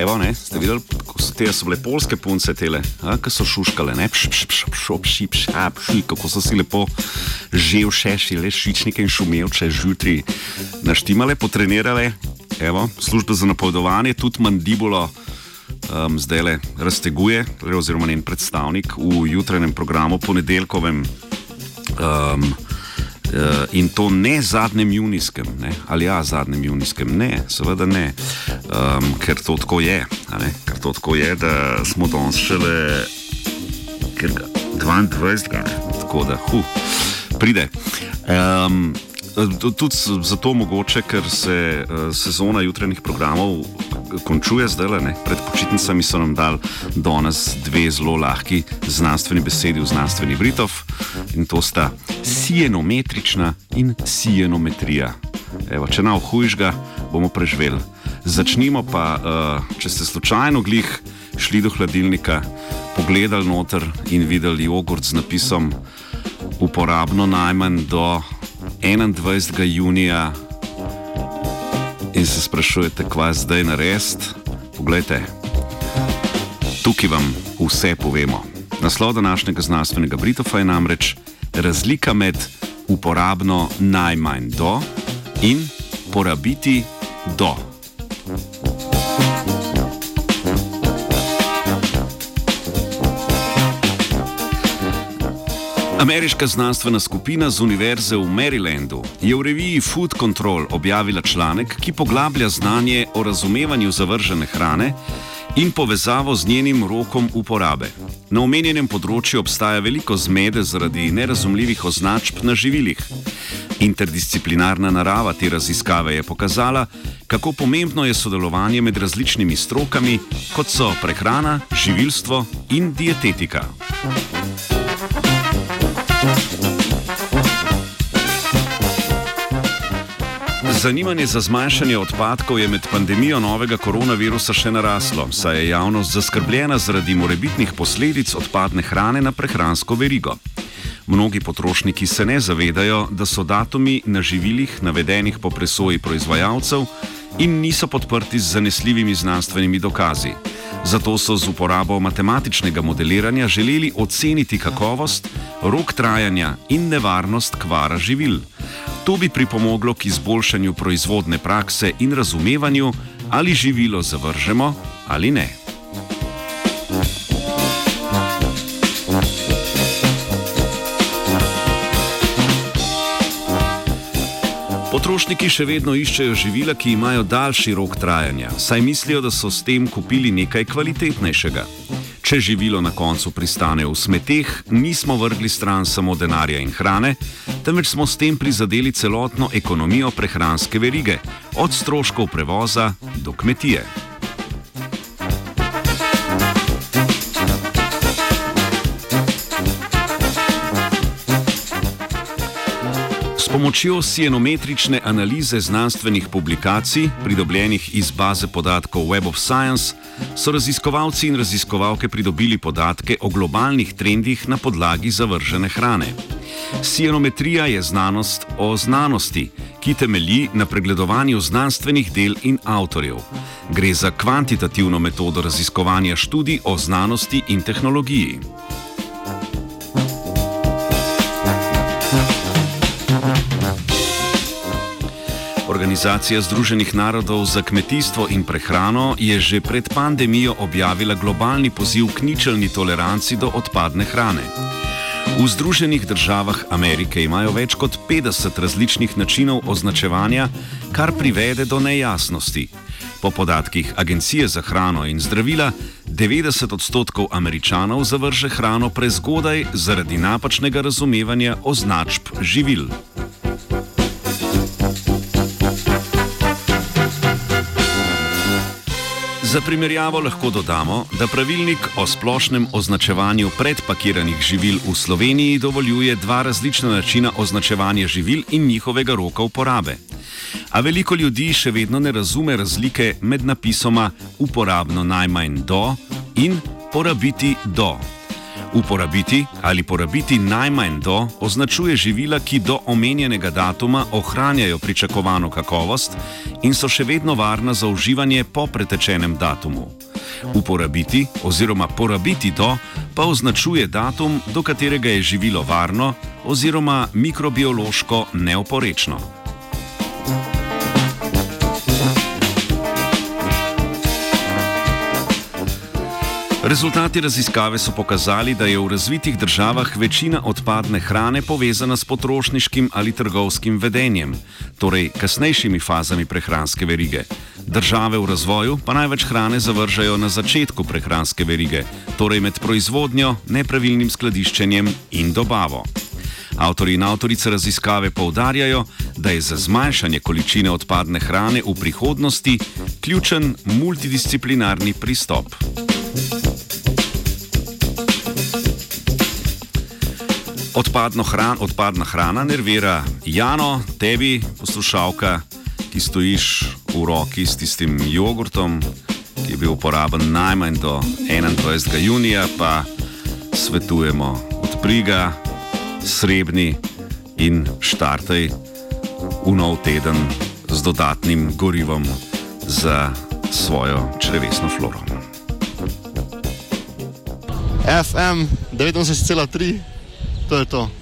Evo, ne, ste videli, te so bile polske punce, tele, ki so šuškale, ne, šipš, kako so si lepo ževše, šile šičnike in šumevče, žutri naštimale, potrenirale. Evo, služba za napovedovanje, tudi mandibulo um, zdaj le razteguje, torej, oziroma njen predstavnik v jutranjem programu ponedeljkovem. Um, in to ne zadnjem junijskem, ne? ali ja, zadnjem junijskem, ne, seveda ne, um, ker to tako je, ker to tako je, da smo danes šele 22, tako da, hu, pride. Um, Tudi zato mogoče, ker se uh, sezona jutranjih programov končuje zdaj, ne? pred počitnicami so nam dali danes dve zelo lahki znanstveni besedi v znanstveni Britov in to sta sienometrična in sienometrija. Evo, če nam hujžga, bomo preživeli. Začnimo pa, uh, če ste slučajno glih šli do hladilnika, pogledali noter in videli jogurt z napisom uporabno najmanj do 21. junija in se sprašujete, kva zdaj narediti, poglejte, tukaj vam vse povemo. Naslov današnjega znanstvenega Britofa je namreč razlika med uporabno najmanj do in porabiti do. Ameriška znanstvena skupina z Univerze v Marylandu je v reviji Food Control objavila članek, ki poglablja znanje o razumevanju zavržene hrane in povezavo z njenim rokom uporabe. Na omenjenem področju obstaja veliko zmede zaradi nerazumljivih označb na živilih. Interdisciplinarna narava te raziskave je pokazala, kako pomembno je sodelovanje med različnimi strokami, kot so prehrana, živilstvo in dietetika. Zanimanje za zmanjšanje odpadkov je med pandemijo novega koronavirusa še naraslo, saj je javnost zaskrbljena zaradi morebitnih posledic odpadne hrane na prehransko verigo. Mnogi potrošniki se ne zavedajo, da so datumi na živilih navedenih po presoji proizvajalcev in niso podprti z zanesljivimi znanstvenimi dokazi. Zato so z uporabo matematičnega modeliranja želeli oceniti kakovost, rok trajanja in nevarnost kvara živil. To bi pripomoglo k izboljšanju proizvodne prakse in razumevanju, ali živilo zavržemo ali ne. Potrošniki še vedno iščejo živila, ki imajo daljši rok trajanja, saj mislijo, da so s tem kupili nekaj kvalitetnejšega. Če živilo na koncu pristane v smeteh, nismo vrgli stran samo denarja in hrane, temveč smo s tem prizadeli celotno ekonomijo prehranske verige, od stroškov prevoza do kmetije. Pomočjo sienometrične analize znanstvenih publikacij, pridobljenih iz baze podatkov Web of Science, so raziskovalci in raziskovalke pridobili podatke o globalnih trendih na podlagi zavržene hrane. Sienometrija je znanost o znanosti, ki temelji na pregledovanju znanstvenih del in avtorjev. Gre za kvantitativno metodo raziskovanja študij o znanosti in tehnologiji. Organizacija Združenih narodov za kmetijstvo in prehrano je že pred pandemijo objavila globalni poziv k ničelni toleranci do odpadne hrane. V Združenih državah Amerike imajo več kot 50 različnih načinov označevanja, kar privede do nejasnosti. Po podatkih Agencije za hrano in zdravila, 90 odstotkov američanov zavrže hrano prezgodaj zaradi napačnega razumevanja označb živil. Za primerjavo lahko dodamo, da pravilnik o splošnem označevanju predpakiranih živil v Sloveniji dovoljuje dva različna načina označevanja živil in njihovega roka uporabe. A veliko ljudi še vedno ne razume razlike med napisoma uporabno najmanj do in porabiti do. Uporabiti ali porabiti najmanj do označuje živila, ki do omenjenega datuma ohranjajo pričakovano kakovost in so še vedno varna za uživanje po pretečenem datumu. Uporabiti oziroma porabiti to pa označuje datum, do katerega je živilo varno oziroma mikrobiološko neoporečno. Rezultati raziskave so pokazali, da je v razvitih državah večina odpadne hrane povezana s potrošniškim ali trgovskim vedenjem, torej kasnejšimi fazami prehranske verige. Države v razvoju pa največ hrane zavržajo na začetku prehranske verige, torej med proizvodnjo, nepravilnim skladiščenjem in dobavo. Avtori in avtorice raziskave poudarjajo, da je za zmanjšanje količine odpadne hrane v prihodnosti ključen multidisciplinarni pristop. Odpadno hran, odpadna hrana nervira Jano, tebi, poslušalka, ki stojiš v roki s tistim jogurtom, ki je bil uporaben najmanj do 21. junija, pa svetujemo odpriga, srebni in štartaj v nov teden z dodatnim gorivom za svojo črevesno floro. FM 89,3, to je to.